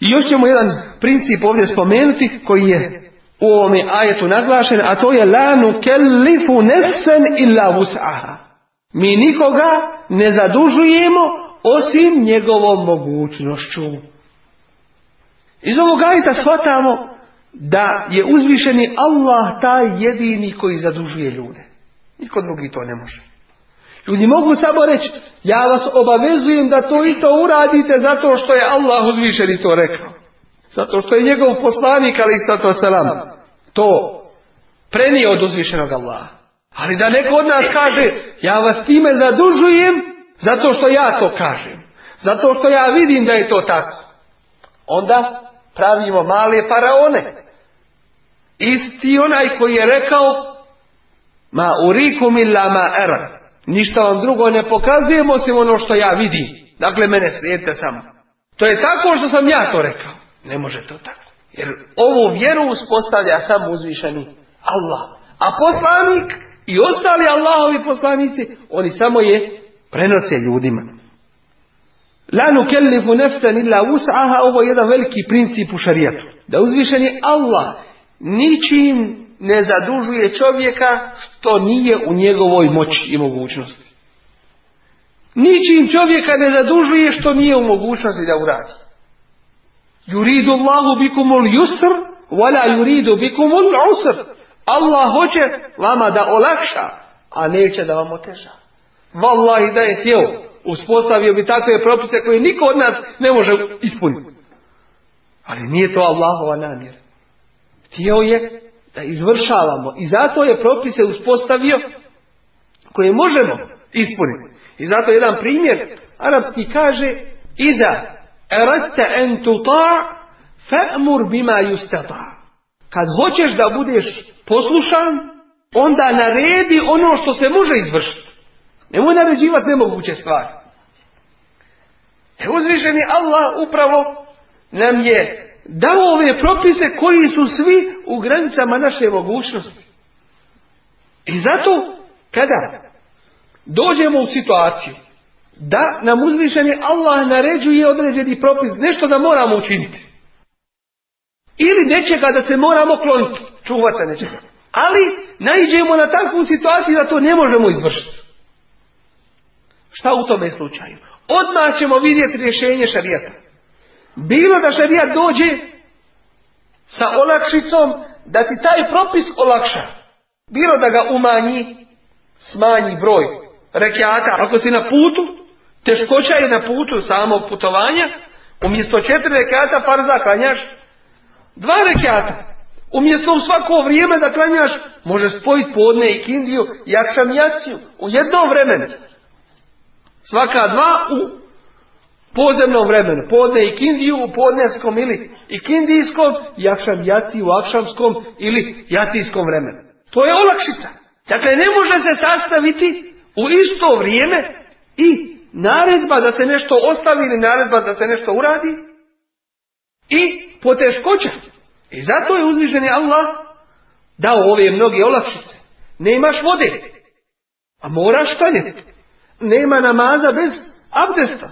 I još ćemo jedan princip ovdje spomenuti koji je u ovome ajetu naglašen, a to je la nukellifu nefsen illa vus'aha. Mi nikoga ne zadužujemo osim njegovom mogućnošću. Iz ovog ajta shvatamo da je uzvišeni Allah taj jedini koji zadužuje ljude. Niko drugi to ne može. Ljudi mogu samo reći, ja vas obavezujem da to i to uradite zato što je Allah uzvišeni to rekao. Zato što je njegov poslanik, ali to to prenio od uzvišenog Allaha. Ali da neko od nas kaže, ja vas time zadužujem, zato što ja to kažem. Zato što ja vidim da je to tako. Onda pravimo male faraone. Isti onaj koji je rekao, ma urikum illa ma era. Ništa vam drugo ne pokazujemo osim ono što ja vidim. Dakle, mene slijedite samo. To je tako što sam ja to rekao. Ne može to tako. Jer ovu vjeru uspostavlja sam uzvišeni Allah. A poslanik i ostali Allahovi poslanici, oni samo je prenose ljudima. La nukellifu nefsan illa us'aha, ovo je jedan veliki princip u šarijetu. Da je Allah ničim ne zadužuje čovjeka što nije u njegovoj moći i mogućnosti. Ničim čovjeka ne zadužuje što nije u mogućnosti da uradi. Juridu Allahu bikumul yusr, wala juridu bikumul usr. Allah hoće vama da olakša, a neće da vam oteža. Wallahi da je htio, uspostavio bi takve propise koje niko od nas ne može ispuniti. Ali nije to Allahova namjera. Htio je da izvršavamo i zato je propise uspostavio koje možemo ispuniti. I zato jedan primjer, arapski kaže Ida da en tuta fa'mur bima Kad hoćeš da budeš poslušan, onda naredi ono što se može izvršiti. Nemoj naređivati nemoguće stvari. Evo uzvišeni Allah upravo nam je dao ove propise koji su svi u granicama naše mogućnosti. I zato kada dođemo u situaciju da nam uzvišeni Allah naređuje određeni propis, nešto da moramo učiniti. Ili nečega da se moramo kloniti, čuvati se nečega. Ali naiđemo na takvu situaciju da to ne možemo izvršiti. Šta u tome slučaju? Odmah ćemo vidjeti rješenje šarijata. Bilo da šarijat dođe sa olakšicom da ti taj propis olakša. Bilo da ga umanji, smanji broj rekiata. Ako si na putu, teškoća je na putu samog putovanja, umjesto četiri rekiata par zaklanjaš, dva rekata. Umjesto u svako vrijeme da klanjaš, može spojiti podne i kindiju i jakšam jaciju u jednom vremenu. Svaka dva u pozemnom vremenu. Podne i kindiju u podneskom ili i kindijskom, jakšam jaciju u akšamskom ili jatijskom vremenu. To je olakšica. Dakle, ne može se sastaviti u isto vrijeme i naredba da se nešto ostavi ili naredba da se nešto uradi i poteškoća. I zato je uzvišeni Allah dao ove mnoge olakšice. Nemaš vode, a moraš klanjati. Nema namaza bez abdesta.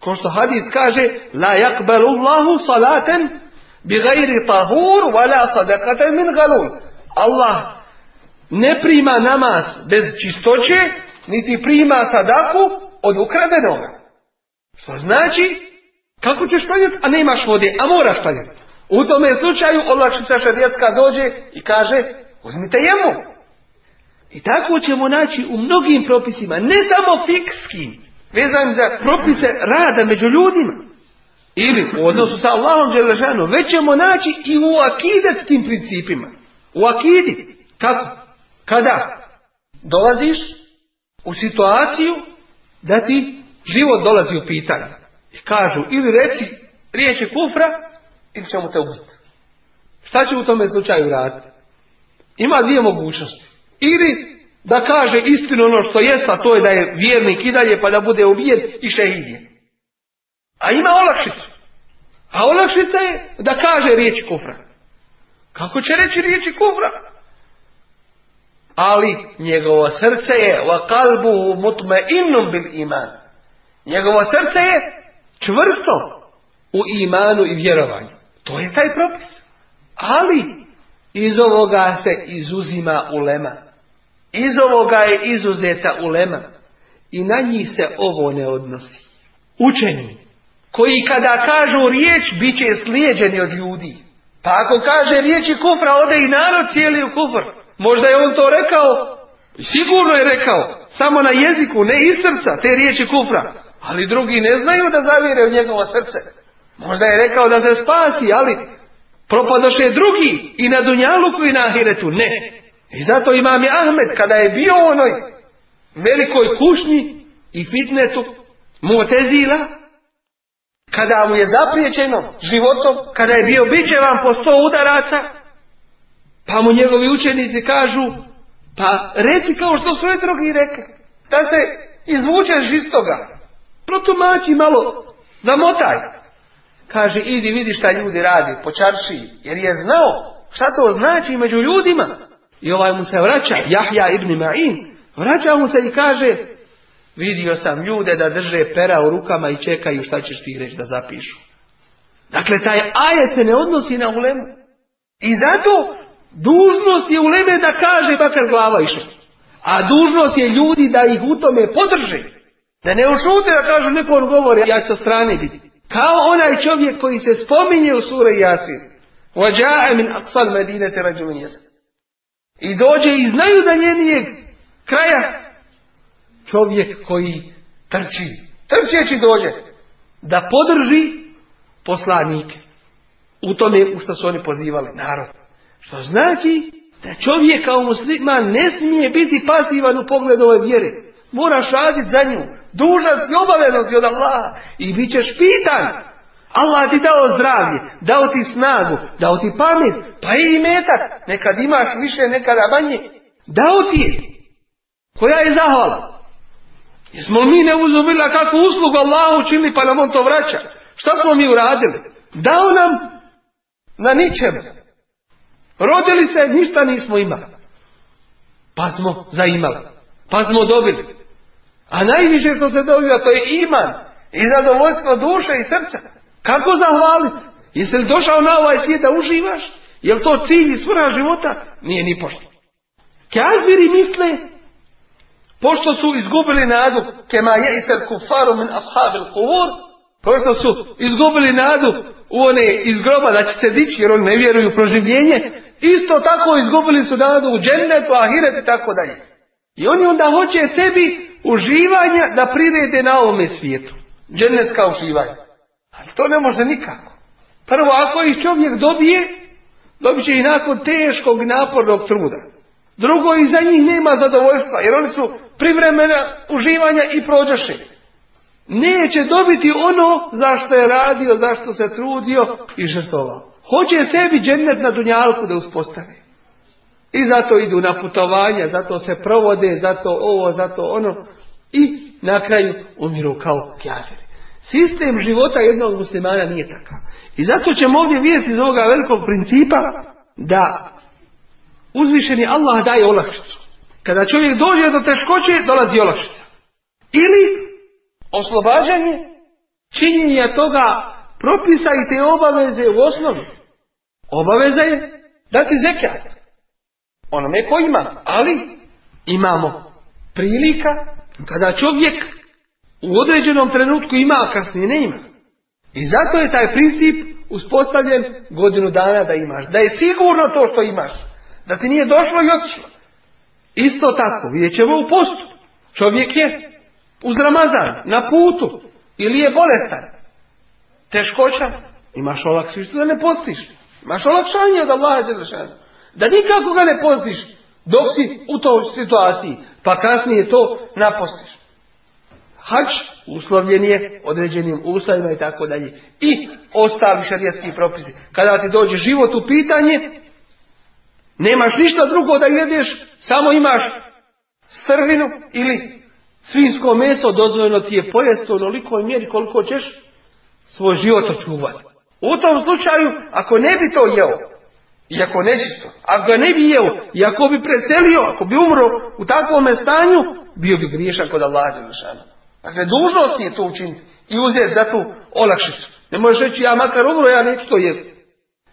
Ko što hadis kaže, la yakbalu Allahu salaten bi gajri tahur, wala sadakaten min galun. Allah ne prima namaz bez čistoće, niti prima sadaku od ukradenoga. Što znači kako ćeš planjati, a imaš vode, a moraš planjati. U tome slučaju olakšica šarijetska dođe i kaže, uzmite jemu. I tako ćemo naći u mnogim propisima, ne samo fikskim, vezanim za propise rada među ljudima. Ili u odnosu sa Allahom Đelešanom, već ćemo naći i u akidetskim principima. U akidi. Kako? Kada? Dolaziš u situaciju da ti život dolazi u pitanje. I kažu, ili reci riječi kufra, ili ćemo te ubiti. Šta će u tome slučaju raditi? Ima dvije mogućnosti. Ili da kaže istinu ono što jest, a to je da je vjernik i dalje, pa da bude ubijen i šehidjen. A ima olakšicu. A olakšica je da kaže riječi kufra. Kako će reći riječi kufra? Ali njegovo srce je wa kalbu innom bil iman. Njegovo srce je čvrsto u imanu i vjerovanju. To je taj propis. Ali iz ovoga se izuzima ulema. Iz ovoga je izuzeta ulema. I na njih se ovo ne odnosi. Učeni koji kada kažu riječ bit će slijeđeni od ljudi. Pa ako kaže riječi kufra ode i narod cijeli u kufr. Možda je on to rekao, sigurno je rekao, samo na jeziku, ne iz srca, te riječi kufra. Ali drugi ne znaju da zavire u njegovo srce. Možda je rekao da se spasi, ali je drugi i na Dunjaluku i na Ahiretu. Ne. I zato imam je Ahmed kada je bio u onoj velikoj kušnji i fitnetu tezila, kada mu je zapriječeno životom, kada je bio bićevan po sto udaraca, pa mu njegovi učenici kažu, pa reci kao što su drugi reke, da se izvučeš iz toga. Protumači malo, zamotaj. Kaže, idi vidi šta ljudi radi po jer je znao šta to znači među ljudima. I ovaj mu se vraća, Jahja ibn Ma'in, vraća mu se i kaže, vidio sam ljude da drže pera u rukama i čekaju šta ćeš ti reći da zapišu. Dakle, taj ajet se ne odnosi na ulemu. I zato dužnost je uleme da kaže bakar glava išla. A dužnost je ljudi da ih u tome podrže. Da ne ušute da kažu neko on govori, ja ću sa strane biti. Kao onaj čovjek koji se spominje u sure Jasin. Vađa'a min aqsal I dođe i znaju da njenijeg kraja čovjek koji trči. Trčeći dođe da podrži poslanike. U tome u što su oni pozivali narod. Što znači da čovjek kao musliman ne smije biti pasivan u pogledu ove vjere. Moraš raditi za nju. Dužan si, obavezan si od Allaha. I bit ćeš pitan. Allah ti dao zdravlje, dao ti snagu, dao ti pamet, pa i metak. Nekad imaš više, nekada manje. Dao ti Koja je zahvala? Jesmo mi ne uzumila kakvu uslugu Allahu učinili pa nam on to vraća? Šta smo mi uradili? Dao nam na ničem. Rodili se, ništa nismo imali. Pa smo zaimali. Pa smo dobili. A najviše što se dobiva to je iman i zadovoljstvo duše i srca. Kako zahvaliti? Jesi li došao na ovaj svijet da uživaš? Jel to cilj i svrha života? Nije ni pošto. Kafiri misle, pošto su izgubili nadu, kema je iser kufaru min ashabil pošto su izgubili nadu u one iz groba da će se dići jer oni ne vjeruju u proživljenje, isto tako izgubili su nadu u džennetu, ahiret i tako dalje. I oni onda hoće sebi uživanja da privede na ovome svijetu. Džennetska uživanja. Ali to ne može nikako. Prvo, ako ih čovjek dobije, dobit će i nakon teškog napornog truda. Drugo, i za njih nema zadovoljstva, jer oni su privremena uživanja i prođoše. Neće dobiti ono zašto je radio, zašto se trudio i žrtovao. Hoće sebi džennet na dunjalku da uspostave. I zato idu na putovanja, zato se provode, zato ovo, zato ono i na kraju umiru kao kjafiri. Sistem života jednog muslimana nije takav. I zato ćemo ovdje vidjeti iz ovoga velikog principa da uzvišeni Allah daje olakšicu. Kada čovjek dođe do teškoće, dolazi olakšica. Ili oslobađanje činjenja toga propisa i te obaveze u osnovi. Obaveza je dati zekat. Ono ko ima, ali imamo prilika kada čovjek u određenom trenutku ima, a kasnije ne ima. I zato je taj princip uspostavljen godinu dana da imaš. Da je sigurno to što imaš. Da ti nije došlo i otišlo. Isto tako, vidjet ćemo u postu. Čovjek je uz Ramazan, na putu, ili je bolestan, teškoća, imaš olakšicu da ne postiš. Imaš olakšanje od Allaha Da nikako ga ne postiš. Dok si u toj situaciji, pa kasnije to napostiš. Hač uslovljen je određenim uslovima i tako dalje. I ostali šarijatski propisi. Kada ti dođe život u pitanje, nemaš ništa drugo da jedeš, samo imaš strvinu ili svinsko meso, dozvoljeno ti je pojesto u onolikoj mjeri koliko ćeš svoj život očuvati. U tom slučaju, ako ne bi to jeo, iako nečisto. Ako ga ne bi jeo iako bi preselio, ako bi umro u takvom stanju, bio bi griješan kod Allaha Đelešanu. Dakle, dužnost je to učiniti i uzeti za tu olakšicu. Ne možeš reći, ja makar umro, ja neću to jesti.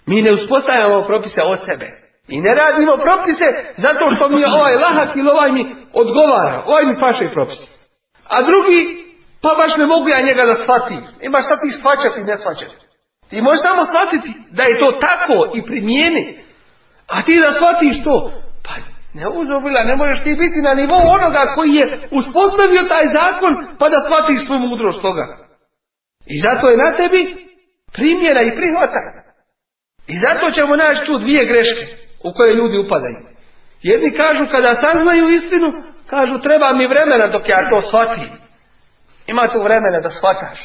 Mi ne uspostavljamo propise od sebe. I ne radimo propise zato što mi je ovaj lahak ili ovaj mi odgovara. Ovaj mi paše propise. A drugi, pa baš ne mogu ja njega da shvatim. Ima šta ti shvaćati i ne shvaćati. Ti možeš samo shvatiti da je to tako i primijeni. A ti da shvatiš to, pa ne uzobila, ne možeš ti biti na nivou onoga koji je uspostavio taj zakon pa da shvatiš svoju mudrost toga. I zato je na tebi primjera i prihvata. I zato ćemo naći tu dvije greške u koje ljudi upadaju. Jedni kažu kada saznaju istinu, kažu treba mi vremena dok ja to shvatim. Ima tu vremena da shvataš.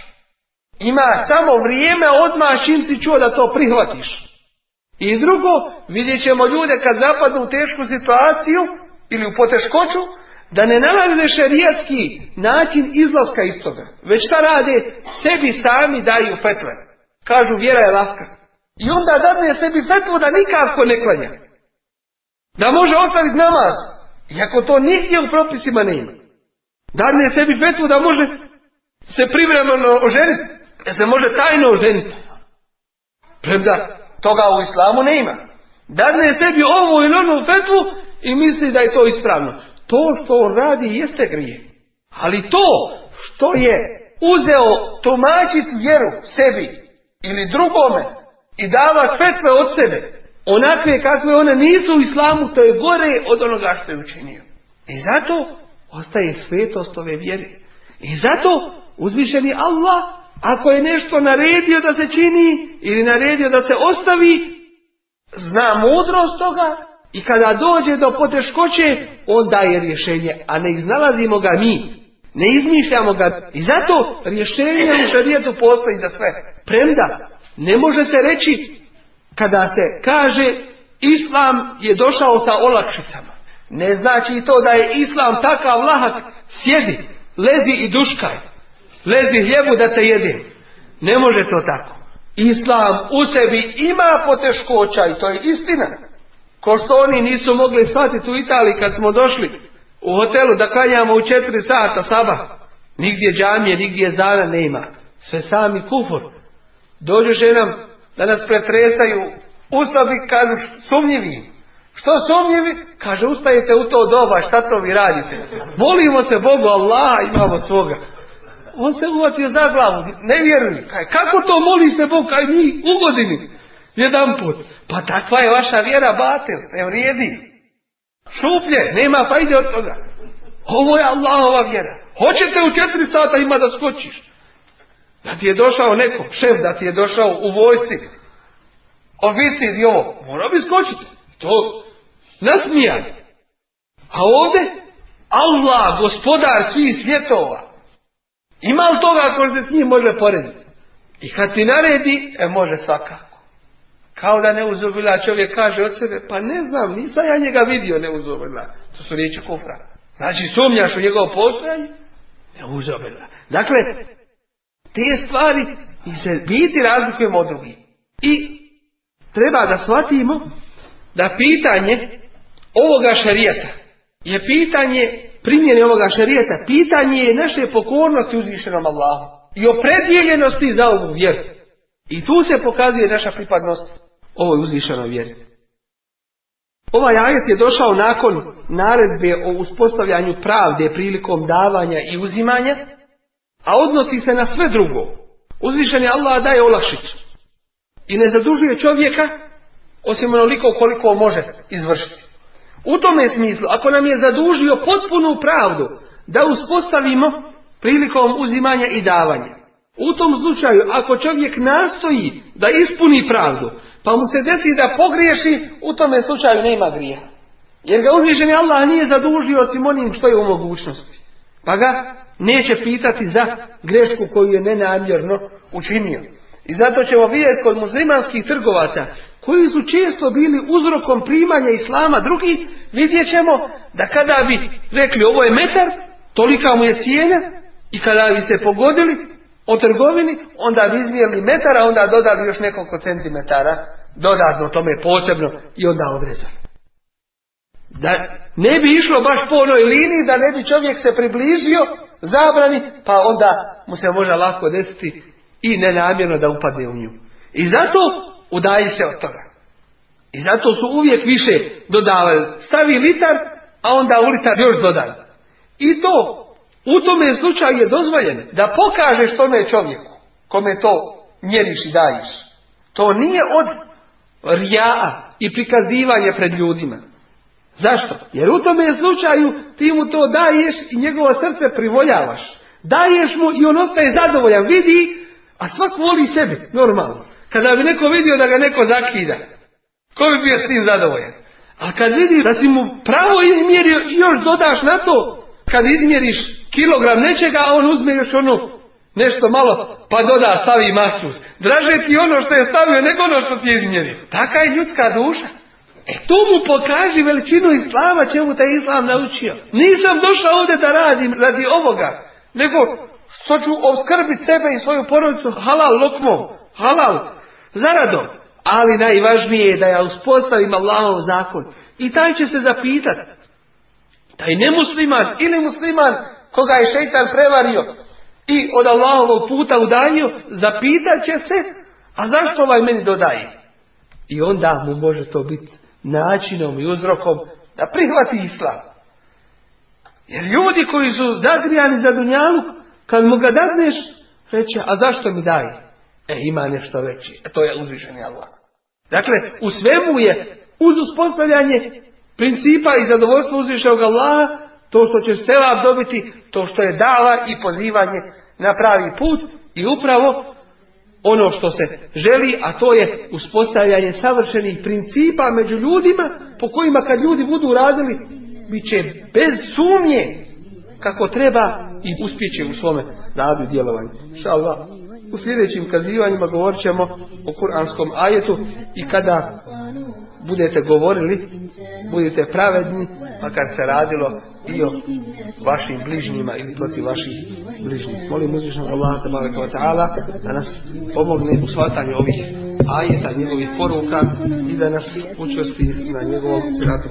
Ima samo vrijeme odmah čim si čuo da to prihvatiš. I drugo, vidjet ćemo ljude kad zapadnu u tešku situaciju ili u poteškoću, da ne nalaze šerijatski način izlaska iz toga. Već šta rade? Sebi sami daju fetve. Kažu vjera je laska. I onda dadne sebi fetvu da nikako ne klanja. Da može ostaviti namaz. Iako to nigdje u propisima ne ima. Dadne sebi fetvu da može se privremeno oženiti jer se može tajno oženiti. Premda toga u islamu ne ima. Dadne sebi ovu ili onu fetvu i misli da je to ispravno. To što on radi jeste grije. Ali to što je uzeo tumačit vjeru sebi ili drugome i dava petve od sebe, onakve kakve one nisu u islamu, to je gore od onoga što je učinio. I zato ostaje svetost ove vjere. I zato uzvišeni Allah ako je nešto naredio da se čini ili naredio da se ostavi, zna mudrost toga i kada dođe do poteškoće, on daje rješenje, a ne iznalazimo ga mi. Ne izmišljamo ga. I zato rješenje u šarijetu postoji za sve. Premda, ne može se reći kada se kaže Islam je došao sa olakšicama. Ne znači to da je Islam takav lahak, sjedi, lezi i duškaj lezi hljebu da te jede Ne može to tako. Islam u sebi ima poteškoća i to je istina. Ko što oni nisu mogli shvatiti u Italiji kad smo došli u hotelu da klanjamo u četiri sata saba. Nigdje džamije, nigdje zana ne ima. Sve sami kufor. Dođu ženom da nas pretresaju sebi kažu sumnjivi. Što sumnjivi? Kaže, ustajete u to doba, šta to vi radite? Volimo se Bogu, Allah, imamo svoga on se uvatio za glavu, ne vjeruje. kako to moli se Bog, kaj mi u godini, jedan put. Pa takva je vaša vjera batel, ne vrijedi. Šuplje, nema fajde od toga. Ovo je Allahova vjera. Hoćete u četiri sata ima da skočiš. Da ti je došao neko, šef, da ti je došao u vojci, oficir i ovo, mora bi skočiti. To nasmijanje. A ovdje, Allah, gospodar svih svjetova, ima li toga ako se s njim može porediti? I kad ti naredi, e može svakako. Kao da neuzubila čovjek kaže od sebe, pa ne znam, nisam ja njega vidio neuzubila. To su riječi kufra. Znači sumnjaš u njegov postojanje? Neuzubila. Dakle, te stvari i se biti razlikujemo od drugih. I treba da shvatimo da pitanje ovoga šarijata je pitanje primjeni ovoga šarijeta pitanje je naše pokornosti uzvišenom Allahu i opredjeljenosti za ovu vjeru. I tu se pokazuje naša pripadnost ovoj uzvišenoj vjeri. Ovaj ajet je došao nakon naredbe o uspostavljanju pravde prilikom davanja i uzimanja, a odnosi se na sve drugo. Uzvišen je Allah daje olakšić i ne zadužuje čovjeka osim onoliko koliko može izvršiti. U tome smislu, ako nam je zadužio potpunu pravdu da uspostavimo prilikom uzimanja i davanja. U tom slučaju, ako čovjek nastoji da ispuni pravdu, pa mu se desi da pogriješi, u tome slučaju nema grija. Jer ga uzvišen Allah nije zadužio osim onim što je u mogućnosti. Pa ga neće pitati za grešku koju je nenamjerno učinio. I zato ćemo vidjeti kod muslimanskih trgovaca koji su često bili uzrokom primanja islama drugih, vidjet ćemo da kada bi rekli ovo je metar, tolika mu je cijena i kada bi se pogodili o trgovini, onda bi izvijeli metara, onda dodali još nekoliko centimetara dodatno tome posebno i onda odrezali. Da ne bi išlo baš po onoj liniji, da ne bi čovjek se približio zabrani, pa onda mu se može lako desiti i nenamjerno da upadne u nju. I zato udaji se od toga. I zato su uvijek više dodavali. Stavi litar, a onda u litar još dodali. I to, u tome slučaju je dozvoljeno da pokažeš tome čovjeku kome to mjeriš i dajiš. To nije od rija i prikazivanje pred ljudima. Zašto? Jer u tome slučaju ti mu to daješ i njegovo srce privoljavaš. Daješ mu i on ostaje zadovoljan, vidi, a svak voli sebe, normalno. Kada bi neko vidio da ga neko zakida, ko bi bio s tim zadovoljan? a kad vidi da si mu pravo izmjerio i još dodaš na to, kad izmjeriš kilogram nečega, a on uzme još ono nešto malo, pa doda, stavi masus, Draže ti ono što je stavio, nego ono što ti je izmjerio. Taka je ljudska duša. E to mu pokaži veličinu islama čemu te islam naučio. Nisam došao ovdje da radim radi ovoga, nego što ću obskrbiti sebe i svoju porodicu halal lokmom, halal Zarado. Ali najvažnije je da ja uspostavim Allahov zakon. I taj će se zapitati. Taj nemusliman ili musliman koga je šeitan prevario i od Allahovog puta udalio, zapitat će se, a zašto ovaj meni dodaje? I onda mu može to biti načinom i uzrokom da prihvati islam. Jer ljudi koji su zagrijani za dunjalu, kad mu ga dadneš, reće, a zašto mi daje? E, ima nešto veći. E, to je uzvišeni Allah. Dakle, u svemu je uz uspostavljanje principa i zadovoljstva uzvišenog Allaha, to što će sela dobiti, to što je dava i pozivanje na pravi put i upravo ono što se želi, a to je uspostavljanje savršenih principa među ljudima, po kojima kad ljudi budu radili, bit će bez sumnje kako treba i uspjeće u svome radu i djelovanju. U sljedećim kazivanjima govorit ćemo o kuranskom ajetu i kada budete govorili, budete pravedni, kad se radilo i o vašim bližnjima ili protiv vaših bližnjih. Molim uzvišnog Allaha tabaraka wa da nas pomogne u shvatanju ovih ajeta, njegovih poruka i da nas učvrsti na njegovom siratu